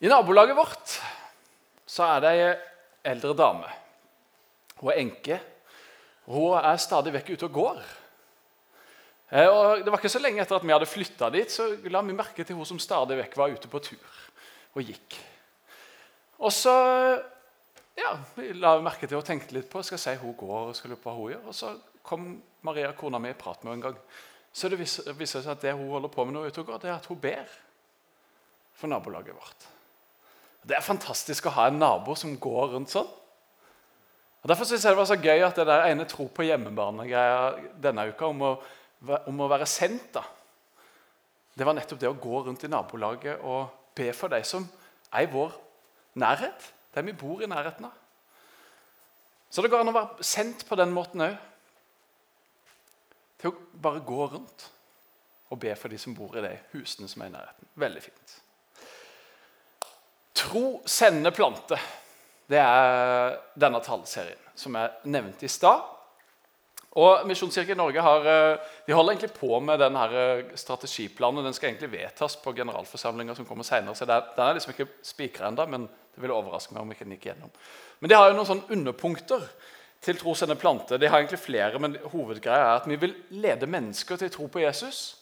I nabolaget vårt så er det ei eldre dame. Hun er enke. Hun er stadig vekk ute og går. Eh, og det var ikke så lenge etter at vi hadde flytta dit, så la vi merke til hun som stadig vekk var ute på tur og gikk. Og så ja, vi la merke til og tenkte litt på skal si hun går og skal lukke hva hun gjør. Og så kom Maria, kona mi, i prat med henne en gang. Så det viser seg at det hun holder på med når hun er ute og går, det er at hun ber for nabolaget vårt. Det er fantastisk å ha en nabo som går rundt sånn. Og Derfor synes jeg det var så gøy at det der ene tro på hjemmebane-greia denne uka om å, om å, være sendt, da, det var nettopp det å gå rundt i nabolaget og be for de som er i vår nærhet. De vi bor i nærheten av. Så det går an å være sendt på den måten òg. Til å bare gå rundt og be for de som bor i de husene som er i nærheten. Veldig fint. Tro sender plante. Det er denne taleserien som jeg nevnte i stad. Og Misjonskirken Norge har, eh, de holder egentlig på med denne eh, strategiplanen. Den skal egentlig vedtas på generalforsamlinga som kommer senere. Så den er liksom ikke spikra ennå, men det ville overraske meg om ikke den gikk gjennom. Men de har jo noen sånne underpunkter til tro sende plante. De har egentlig flere, men hovedgreia er at vi vil lede mennesker til tro på Jesus.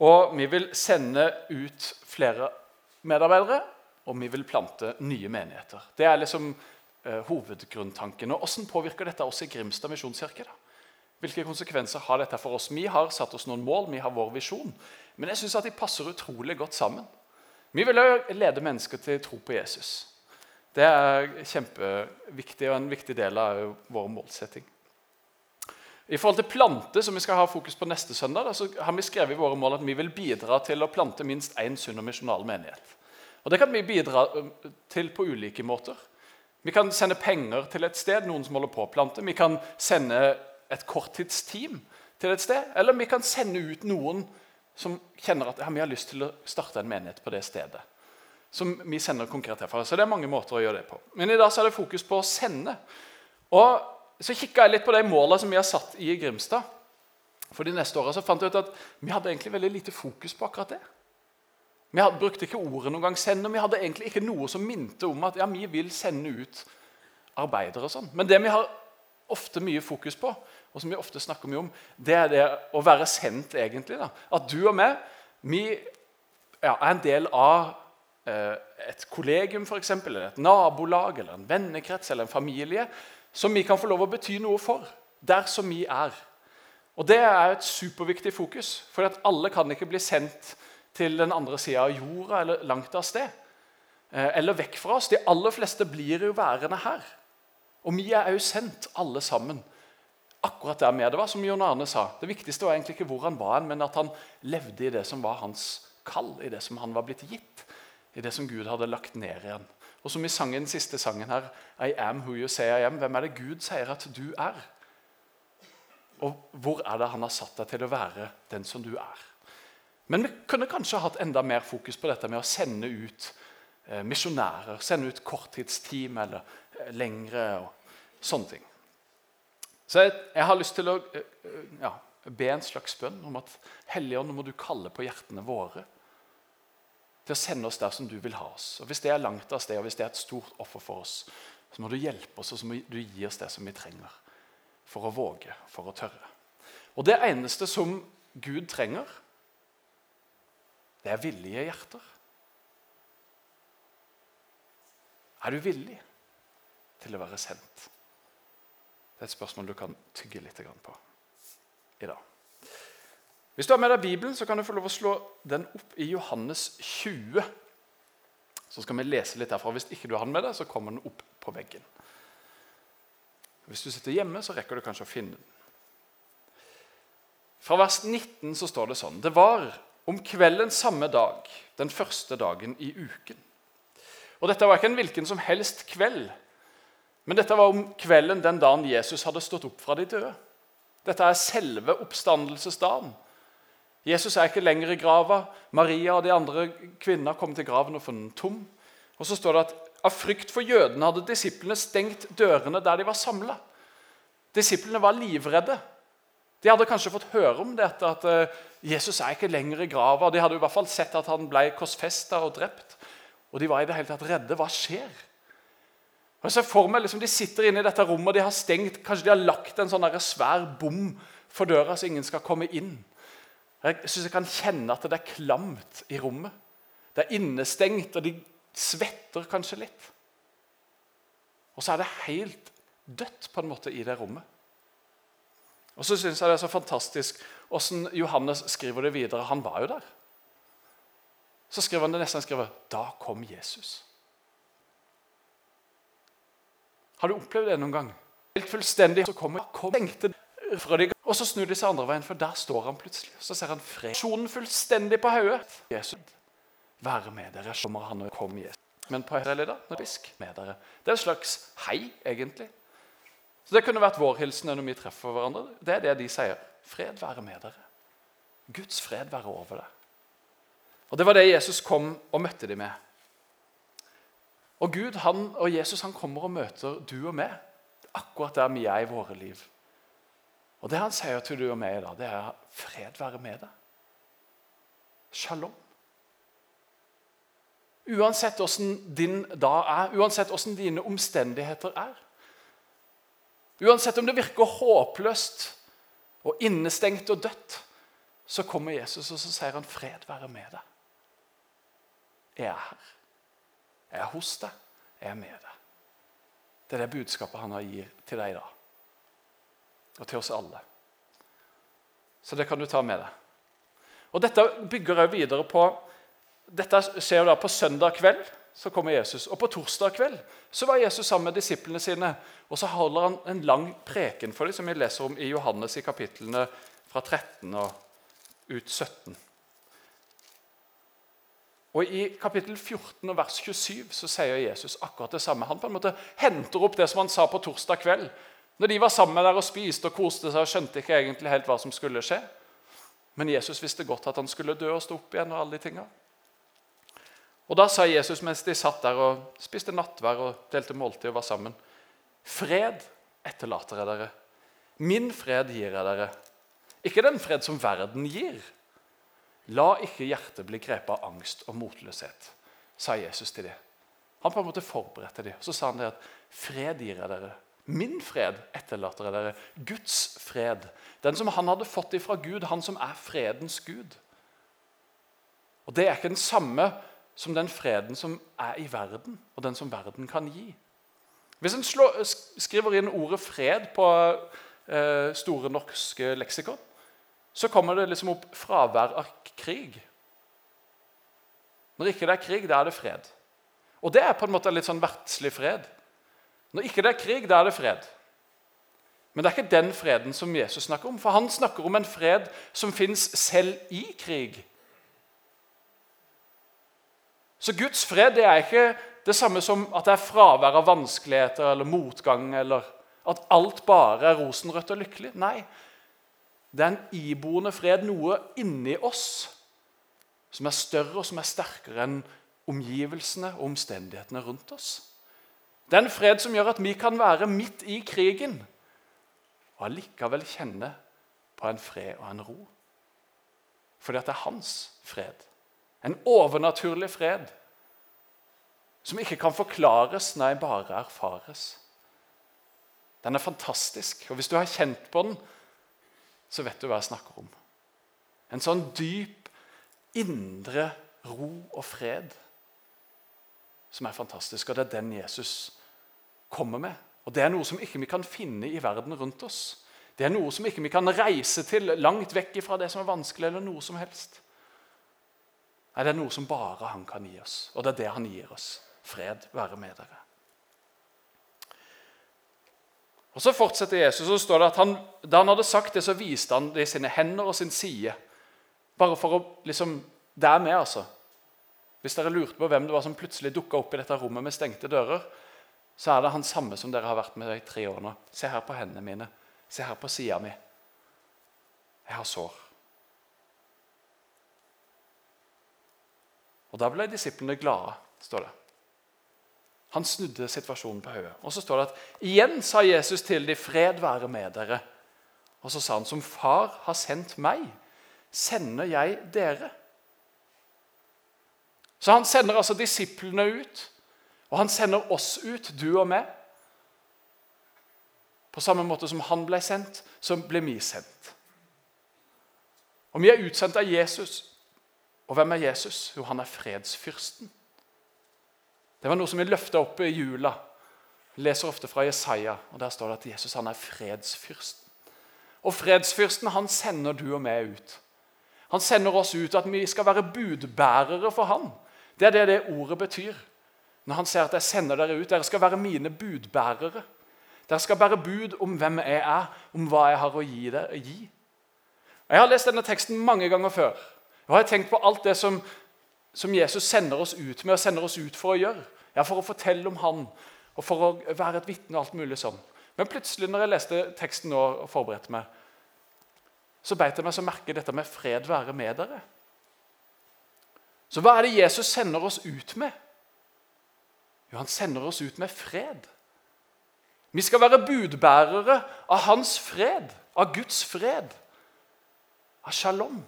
Og vi vil sende ut flere medarbeidere og vi vil plante nye menigheter. Det er liksom eh, hovedgrunntanken. Og Hvordan påvirker dette oss i Grimstad misjonskirke? Hvilke konsekvenser har dette for oss? Vi har satt oss noen mål, vi har vår visjon. Men jeg synes at de passer utrolig godt sammen. Vi vil lede mennesker til tro på Jesus. Det er kjempeviktig og en viktig del av vår målsetting. I forhold til plante, som vi skal ha fokus på neste søndag, så har vi skrevet i våre mål at vi vil bidra til å plante minst én sunn og misjonal menighet. Og Det kan vi bidra til på ulike måter. Vi kan sende penger til et sted, noen som holder på å plante. Vi kan sende et korttidsteam til et sted. Eller vi kan sende ut noen som kjenner at ja, vi har lyst til å starte en menighet på det stedet. Som vi sender konkret herfra. Så det er mange måter å gjøre det på. Men i dag så er det fokus på å sende. Og Så kikka jeg litt på de målene som vi har satt i Grimstad. For de neste åra fant jeg ut at vi hadde egentlig veldig lite fokus på akkurat det. Vi hadde, brukte ikke ordet noen gang 'send', og vi hadde egentlig ikke noe som minte om at ja, vi vil sende ut arbeidere. og sånn. Men det vi har ofte mye fokus på, og som vi ofte snakker mye om, det er det å være sendt, egentlig. da. At du og meg vi ja, er en del av eh, et kollegium, eksempel, eller et nabolag, eller en vennekrets eller en familie som vi kan få lov å bety noe for, der som vi er. Og Det er et superviktig fokus, for alle kan ikke bli sendt til den andre sida av jorda eller langt av sted. Eh, eller vekk fra oss. De aller fleste blir jo værende her. Og vi er òg sendt, alle sammen. Akkurat der med det var, som Jon Arne sa. Det viktigste var egentlig ikke hvor han var, men at han levde i det som var hans kall, i det som han var blitt gitt. I det som Gud hadde lagt ned i han. Og som i sangen, den siste sangen her, I am who you say I am. Hvem er det Gud sier at du er? Og hvor er det han har satt deg til å være den som du er? Men vi kunne kanskje hatt enda mer fokus på dette med å sende ut eh, misjonærer. Sende ut korttidsteam eller eh, lengre og sånne ting. Så jeg, jeg har lyst til å eh, eh ja, be en slags bønn om at Helligånd, må du kalle på hjertene våre til å sende oss der som du vil ha oss. Og Hvis det er langt av sted, og hvis det er et stort offer for oss, så må du hjelpe oss og så må du gi oss det som vi trenger for å våge, for å tørre. Og Det eneste som Gud trenger, det er villige hjerter. Er du villig til å være sendt? Det er et spørsmål du kan tygge litt på i dag. Hvis du har med deg Bibelen, så kan du få lov å slå den opp i Johannes 20. Så skal vi lese litt derfra. Hvis ikke du har den med deg, så kommer den opp på veggen. Hvis du sitter hjemme, så rekker du kanskje å finne den. Fra vers 19 så står det sånn Det var om kvelden samme dag, den første dagen i uken. Og Dette var ikke en hvilken som helst kveld, men dette var om kvelden den dagen Jesus hadde stått opp fra de døde. Dette er selve oppstandelsesdagen. Jesus er ikke lenger i grava. Maria og de andre kvinnene kom til graven og funnet den tom. Og så står det at Av frykt for jødene hadde disiplene stengt dørene der de var samla. Disiplene var livredde. De hadde kanskje fått høre om dette, at eh, Jesus er ikke lenger i grava. De hadde i hvert fall sett at han ble korsfesta og drept. Og de var i det hele tatt redde. Hva skjer? Og ser for meg liksom, De sitter inne i dette rommet, de har stengt, kanskje de har lagt en sånn svær bom for døra, så ingen skal komme inn. Jeg syns jeg kan kjenne at det er klamt i rommet. Det er innestengt, og de svetter kanskje litt. Og så er det helt dødt på en måte i det rommet. Og så syns jeg det er så fantastisk hvordan Johannes skriver det videre. Han var jo der. Så skriver han det nesten skriver, Da kom Jesus. Har du opplevd det noen gang? Helt fullstendig, så kommer kom, fra de, Og så snur de seg andre veien, for der står han plutselig. Så ser han fred. fullstendig på hodet. Jesus, være med dere. Kommer han og kom Jesus. Men på da, bisk med dere. Det er en slags hei, egentlig. Så Det kunne vært vår hilsen når vi treffer hverandre. Det er det de sier. Fred være med dere. Guds fred være over deg. Og Det var det Jesus kom og møtte dem med. Og Gud han, og Jesus han kommer og møter du og meg akkurat der vi er i våre liv. Og Det han sier til du og meg i dag, det er fred være med deg. Shalom. Uansett åssen din dag er, uansett åssen dine omstendigheter er. Uansett om det virker håpløst og innestengt og dødt, så kommer Jesus og så sier han, 'Fred være med deg'. Jeg er her. Jeg er hos deg. Jeg er med deg. Det er det budskapet han har gir til deg i dag. Og til oss alle. Så det kan du ta med deg. Og Dette bygger jeg videre på Dette skjer da på søndag kveld. Så kommer Jesus. Og på torsdag kveld så var Jesus sammen med disiplene sine. Og så holder han en lang preken for dem, som vi leser om i Johannes i kapitlene fra 13 og ut 17. Og I kapittel 14 og vers 27 så sier Jesus akkurat det samme. Han på en måte henter opp det som han sa på torsdag kveld. Når de var sammen der og spiste og koste seg og skjønte ikke egentlig helt hva som skulle skje. Men Jesus visste godt at han skulle dø og stå opp igjen. Og alle de tingene. Og Da sa Jesus mens de satt der og spiste nattvær og delte måltid og var sammen Fred etterlater jeg dere. Min fred gir jeg dere. Ikke den fred som verden gir. La ikke hjertet bli grepet av angst og motløshet, sa Jesus til dem. Han på en måte forberedte dem. Så sa han det at fred gir jeg dere. Min fred etterlater jeg dere. Guds fred. Den som han hadde fått ifra Gud, han som er fredens Gud. Og Det er ikke den samme som den freden som er i verden, og den som verden kan gi. Hvis en skriver inn ordet 'fred' på eh, Store norske leksikon, så kommer det liksom opp fravær av krig. Når ikke det er krig, da er det fred. Og det er på en måte litt sånn verdslig fred. Når ikke det er krig, da er det fred. Men det er ikke den freden som Jesus snakker om. For han snakker om en fred som fins selv i krig. Så Guds fred det er ikke det samme som at det er fravær av vanskeligheter eller motgang, eller at alt bare er rosenrødt og lykkelig. Nei, det er en iboende fred, noe inni oss, som er større og som er sterkere enn omgivelsene og omstendighetene rundt oss. Det er en fred som gjør at vi kan være midt i krigen og allikevel kjenne på en fred og en ro. Fordi at det er hans fred. En overnaturlig fred som ikke kan forklares, nei, bare erfares. Den er fantastisk. Og hvis du har kjent på den, så vet du hva jeg snakker om. En sånn dyp, indre ro og fred som er fantastisk. Og det er den Jesus kommer med. Og Det er noe som ikke vi kan finne i verden rundt oss. Det er noe som ikke vi kan reise til langt vekk fra det som er vanskelig, eller noe som helst. Nei, Det er noe som bare han kan gi oss, og det er det han gir oss. Fred være med dere. Og Så fortsetter Jesus, og står det at han, da han hadde sagt det, så viste han det i sine hender og sin side. Bare for å liksom Det er med, altså. Hvis dere lurte på hvem det var som plutselig dukka opp i dette rommet med stengte dører, så er det han samme som dere har vært med i tre år nå. Se her på hendene mine. Se her på sida mi. Jeg har sår. Og Da ble disiplene glade, står det. Han snudde situasjonen på hodet. Og så står det at igjen sa Jesus til de, 'Fred være med dere'. Og så sa han, 'Som Far har sendt meg, sender jeg dere'. Så han sender altså disiplene ut, og han sender oss ut, du og meg. På samme måte som han ble sendt, så ble vi sendt. Og vi er utsendt av Jesus. Og hvem er Jesus? Jo, han er fredsfyrsten. Det var noe som vi løfta opp i jula. Vi leser ofte fra Jesaja, og der står det at Jesus han er fredsfyrsten. Og fredsfyrsten han sender du og meg ut. Han sender oss ut at vi skal være budbærere for han. Det er det det ordet betyr. Når han sier at 'jeg sender dere ut', dere skal være mine budbærere. Dere skal bære bud om hvem jeg er, om hva jeg har å gi. Dere, gi. Jeg har lest denne teksten mange ganger før. Jeg har tenkt på alt det som, som Jesus sender oss ut med og sender oss ut for å gjøre. Ja, For å fortelle om Han og for å være et vitne og alt mulig sånn. Men plutselig når jeg leste teksten nå og forberedte meg, så beit jeg meg så merke dette med 'fred være med dere'. Så hva er det Jesus sender oss ut med? Jo, han sender oss ut med fred. Vi skal være budbærere av hans fred, av Guds fred, av shalom.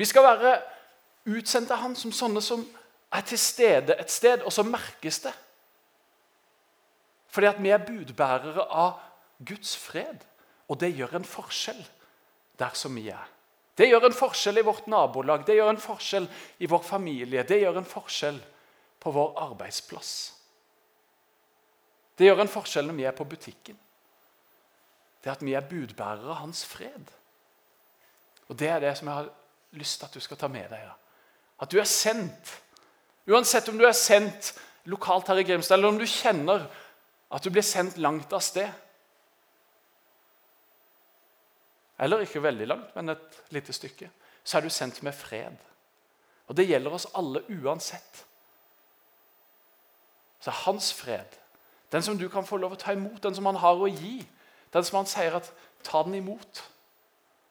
Vi skal være utsendt av han som sånne som er til stede et sted, og så merkes det. Fordi at vi er budbærere av Guds fred, og det gjør en forskjell der som vi er. Det gjør en forskjell i vårt nabolag, det gjør en forskjell i vår familie, det gjør en forskjell på vår arbeidsplass. Det gjør en forskjell når vi er på butikken. Det at vi er budbærere av hans fred. Og Det er det som jeg har lyst til at du skal ta med deg. At du er sendt. Uansett om du er sendt lokalt her i Grimstad, eller om du kjenner at du blir sendt langt av sted. Eller ikke veldig langt, men et lite stykke. Så er du sendt med fred. Og det gjelder oss alle uansett. Så er hans fred, den som du kan få lov å ta imot, den som han har å gi, den som han sier at ta den imot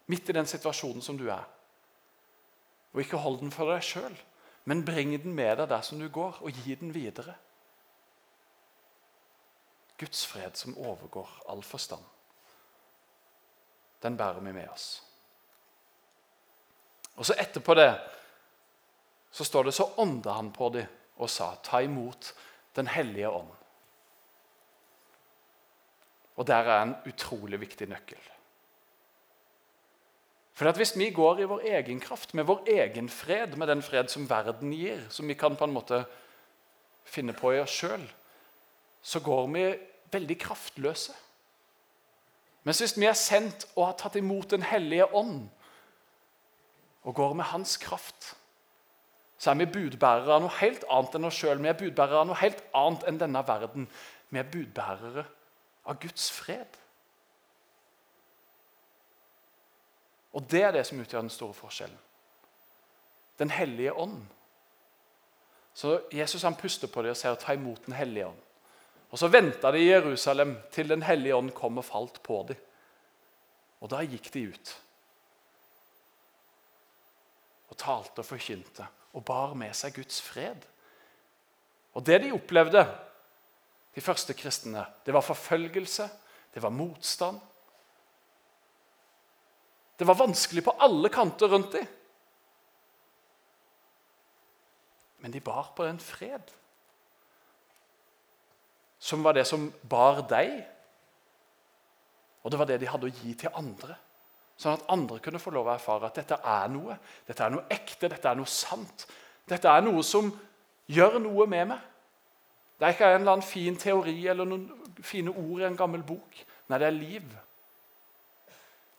midt i den situasjonen som du er. Og ikke hold den for deg sjøl, men bring den med deg der som du går, og gi den videre. Guds fred som overgår all forstand. Den bærer vi med oss. Og så Etterpå det så står det så ånda han på dem og sa, ta imot Den hellige ånd. Og der er en utrolig viktig nøkkel. For Hvis vi går i vår egen kraft, med vår egen fred, med den fred som verden gir, som vi kan på en måte finne på i oss sjøl, så går vi veldig kraftløse. Mens hvis vi er sendt og har tatt imot Den hellige ånd og går med hans kraft, så er vi budbærere av noe helt annet enn oss sjøl. Vi er budbærere av noe helt annet enn denne verden. Vi er budbærere av Guds fred. Og det er det som utgjør den store forskjellen. Den hellige ånd. Så Jesus han puster på dem og sier 'ta imot Den hellige ånd'. Og Så venta de i Jerusalem til Den hellige ånd kom og falt på dem. Og da gikk de ut og talte og forkynte og bar med seg Guds fred. Og Det de opplevde, de første kristne, det var forfølgelse, det var motstand. Det var vanskelig på alle kanter rundt dem. Men de bar på den fred som var det som bar deg. Og det var det de hadde å gi til andre. Sånn at andre kunne få lov å erfare at dette er noe. Dette er noe ekte, dette er noe sant. Dette er noe som gjør noe med meg. Det er ikke en eller annen fin teori eller noen fine ord i en gammel bok. Nei, det er liv.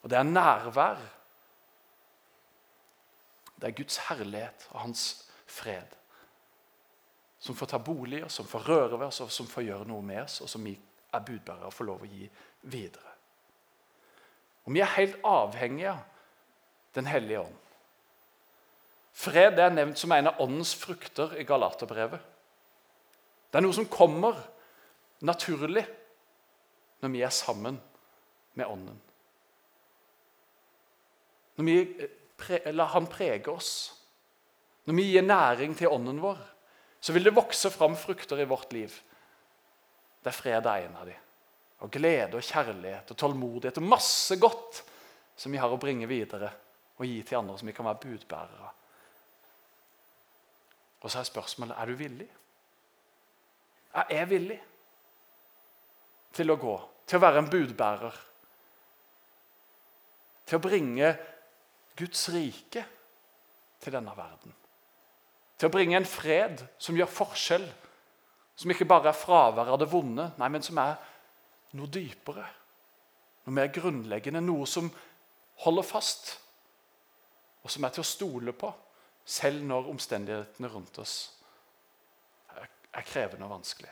Og det er nærvær. Det er Guds herlighet og hans fred som får ta bolig, og som får røre ved oss, og som får gjøre noe med oss, og som vi er budbærere og får lov å gi videre. Og Vi er helt avhengige av Den hellige ånd. Fred er nevnt som en av åndens frukter i Galaterbrevet. Det er noe som kommer naturlig når vi er sammen med Ånden. Når vi eh, lar Han prege oss, når vi gir næring til ånden vår, så vil det vokse fram frukter i vårt liv. Det er fred er en av dem. Og glede og kjærlighet og tålmodighet og masse godt som vi har å bringe videre og gi til andre som vi kan være budbærere. Og så er spørsmålet er du villig. Jeg er villig til å gå, til å være en budbærer. Til å bringe Guds rike til denne verden. Til å bringe en fred som gjør forskjell. Som ikke bare er fravær av det vonde, nei, men som er noe dypere. Noe mer grunnleggende, noe som holder fast, og som er til å stole på, selv når omstendighetene rundt oss er krevende og vanskelig.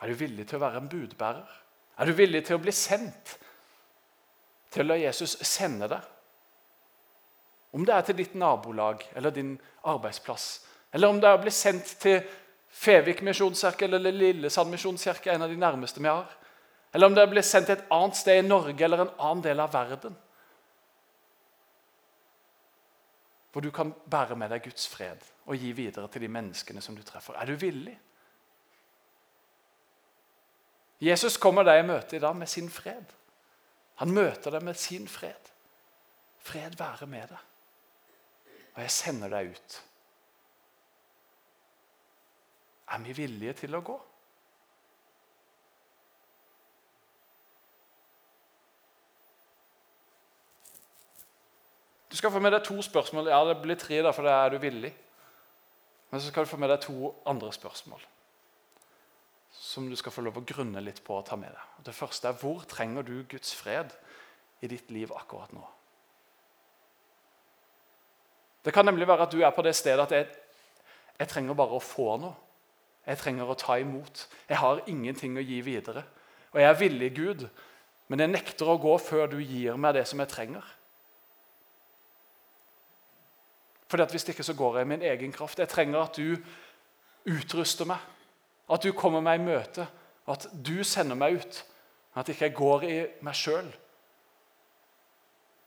Er du villig til å være en budbærer? Er du villig til å bli sendt? Til å la Jesus sende deg? Om det er til ditt nabolag eller din arbeidsplass, eller om det er å bli sendt til Fevik misjonskirke eller Lillesand misjonskirke, en av de nærmeste vi har, eller om det er å bli sendt til et annet sted i Norge eller en annen del av verden hvor du kan bære med deg Guds fred og gi videre til de menneskene som du treffer. Er du villig? Jesus kommer deg i møte i dag med sin fred. Han møter deg med sin fred. Fred være med deg. Og jeg sender deg ut. Er vi villige til å gå? Du skal få med deg to spørsmål. Ja, det blir tre, da, for da er du villig. Men så skal du få med deg to andre spørsmål som du skal få lov å grunne litt på å ta med deg. Det første er hvor trenger du Guds fred i ditt liv akkurat nå? Det kan nemlig være at du er på det stedet at jeg, jeg trenger bare å få noe. Jeg trenger å ta imot. Jeg har ingenting å gi videre. Og jeg er villig, Gud, men jeg nekter å gå før du gir meg det som jeg trenger. Fordi at Hvis ikke så går jeg i min egen kraft. Jeg trenger at du utruster meg. At du kommer meg i møte. At du sender meg ut. At ikke jeg går i meg sjøl.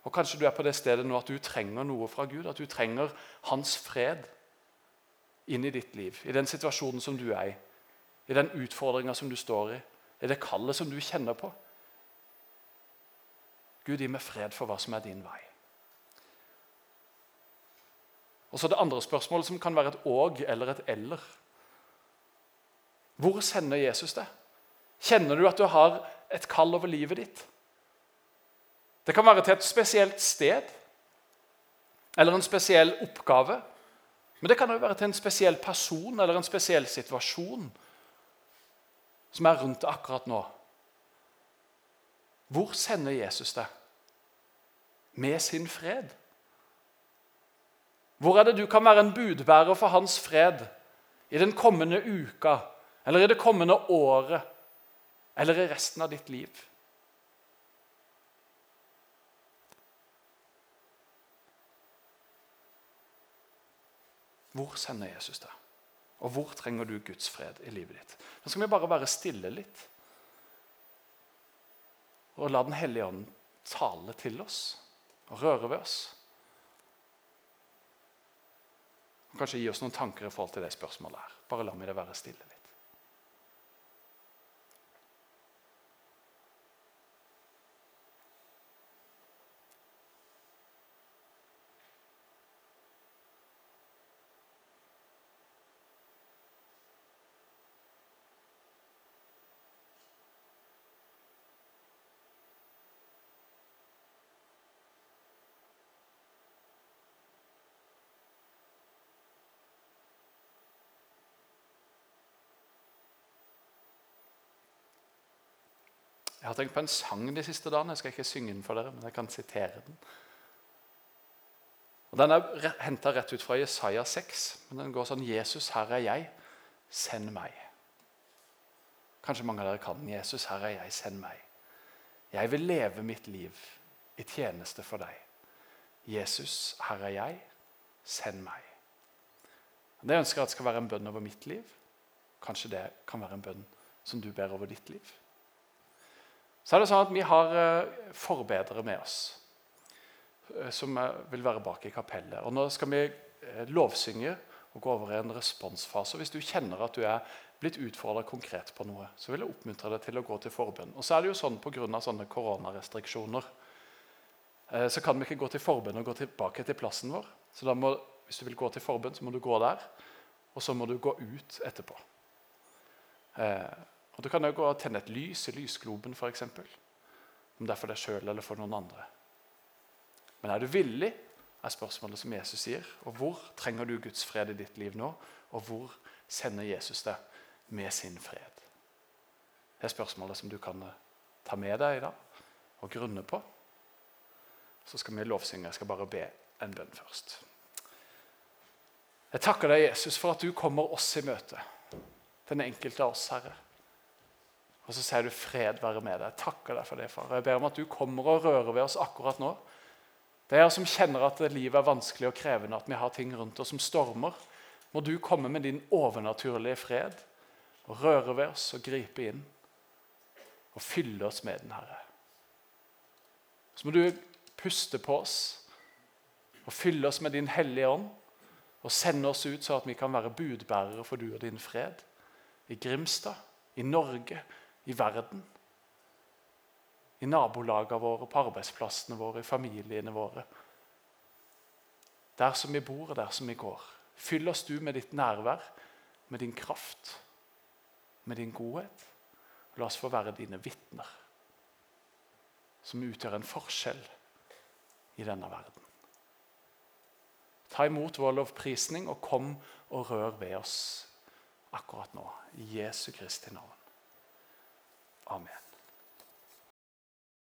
Og Kanskje du er på det stedet nå at du trenger noe fra Gud. At du trenger hans fred inn i ditt liv. I den situasjonen som du er i. I den utfordringa som du står i. I det kallet som du kjenner på. Gud, gi meg fred for hva som er din vei. Og så det andre spørsmålet, som kan være et åg eller et eller. Hvor sender Jesus deg? Kjenner du at du har et kall over livet ditt? Det kan være til et spesielt sted eller en spesiell oppgave. Men det kan òg være til en spesiell person eller en spesiell situasjon som er rundt akkurat nå. Hvor sender Jesus deg? Med sin fred? Hvor er det du kan være en budbærer for hans fred i den kommende uka, eller i det kommende året, eller i resten av ditt liv? Hvor sender Jesus deg? Og hvor trenger du Guds fred i livet ditt? Nå skal vi bare være stille litt. Og la Den hellige ånd tale til oss og røre ved oss. Og kanskje gi oss noen tanker i forhold til det spørsmålet her. Bare la meg det være stille litt. Jeg har tenkt på en sang de siste dagene. Jeg skal ikke synge den for dere, men jeg kan sitere den. Og Den er henta rett ut fra Jesaja 6, men den går sånn Jesus, her er jeg, send meg. Kanskje mange av dere kan den. Jesus, her er jeg, send meg. Jeg vil leve mitt liv i tjeneste for deg. Jesus, her er jeg, send meg. Det ønsker jeg at skal være en bønn over mitt liv. Kanskje det kan være en bønn som du ber over ditt liv. Så er det sånn at Vi har eh, forbedere med oss eh, som eh, vil være bak i kapellet. Og Nå skal vi lovsynge og gå over i en responsfase. Hvis du kjenner at du er blitt utfordra konkret på noe, så vil jeg oppmuntre deg til å gå til forbønn. Og så er det jo sånn Pga. sånne koronarestriksjoner så kan vi ikke gå til forbønn og gå tilbake til plassen vår. Så da må, hvis du vil gå til forbønn, så må du gå der, og så må du gå ut etterpå. Eh, og Du kan òg gå og tenne et lys i lysgloben, f.eks. Om det er for deg sjøl eller for noen andre. Men er du villig, er spørsmålet som Jesus sier. Og hvor trenger du Guds fred i ditt liv nå? Og hvor sender Jesus deg med sin fred? Det er spørsmålet som du kan eh, ta med deg i dag og grunne på. Så skal vi lovsynge. Jeg skal bare be en bønn først. Jeg takker deg, Jesus, for at du kommer oss i møte. Den enkelte av oss, Herre. Og så sier du 'fred være med deg'. Jeg takker deg for det, far. Jeg ber om at du kommer og rører ved oss akkurat nå. Det er jeg som kjenner at livet er vanskelig og krevende, at vi har ting rundt oss som stormer. Må du komme med din overnaturlige fred og røre ved oss og gripe inn og fylle oss med den, Herre. Så må du puste på oss og fylle oss med din hellige ånd og sende oss ut så at vi kan være budbærere for du og din fred. I Grimstad, i Norge, i verden. I nabolagene våre, på arbeidsplassene våre, i familiene våre. Der som vi bor, og der som vi går. Fyll oss du med ditt nærvær, med din kraft, med din godhet. La oss få være dine vitner, som utgjør en forskjell i denne verden. Ta imot vår lovprisning og kom og rør ved oss akkurat nå. I Jesu Kristi navn. Amen.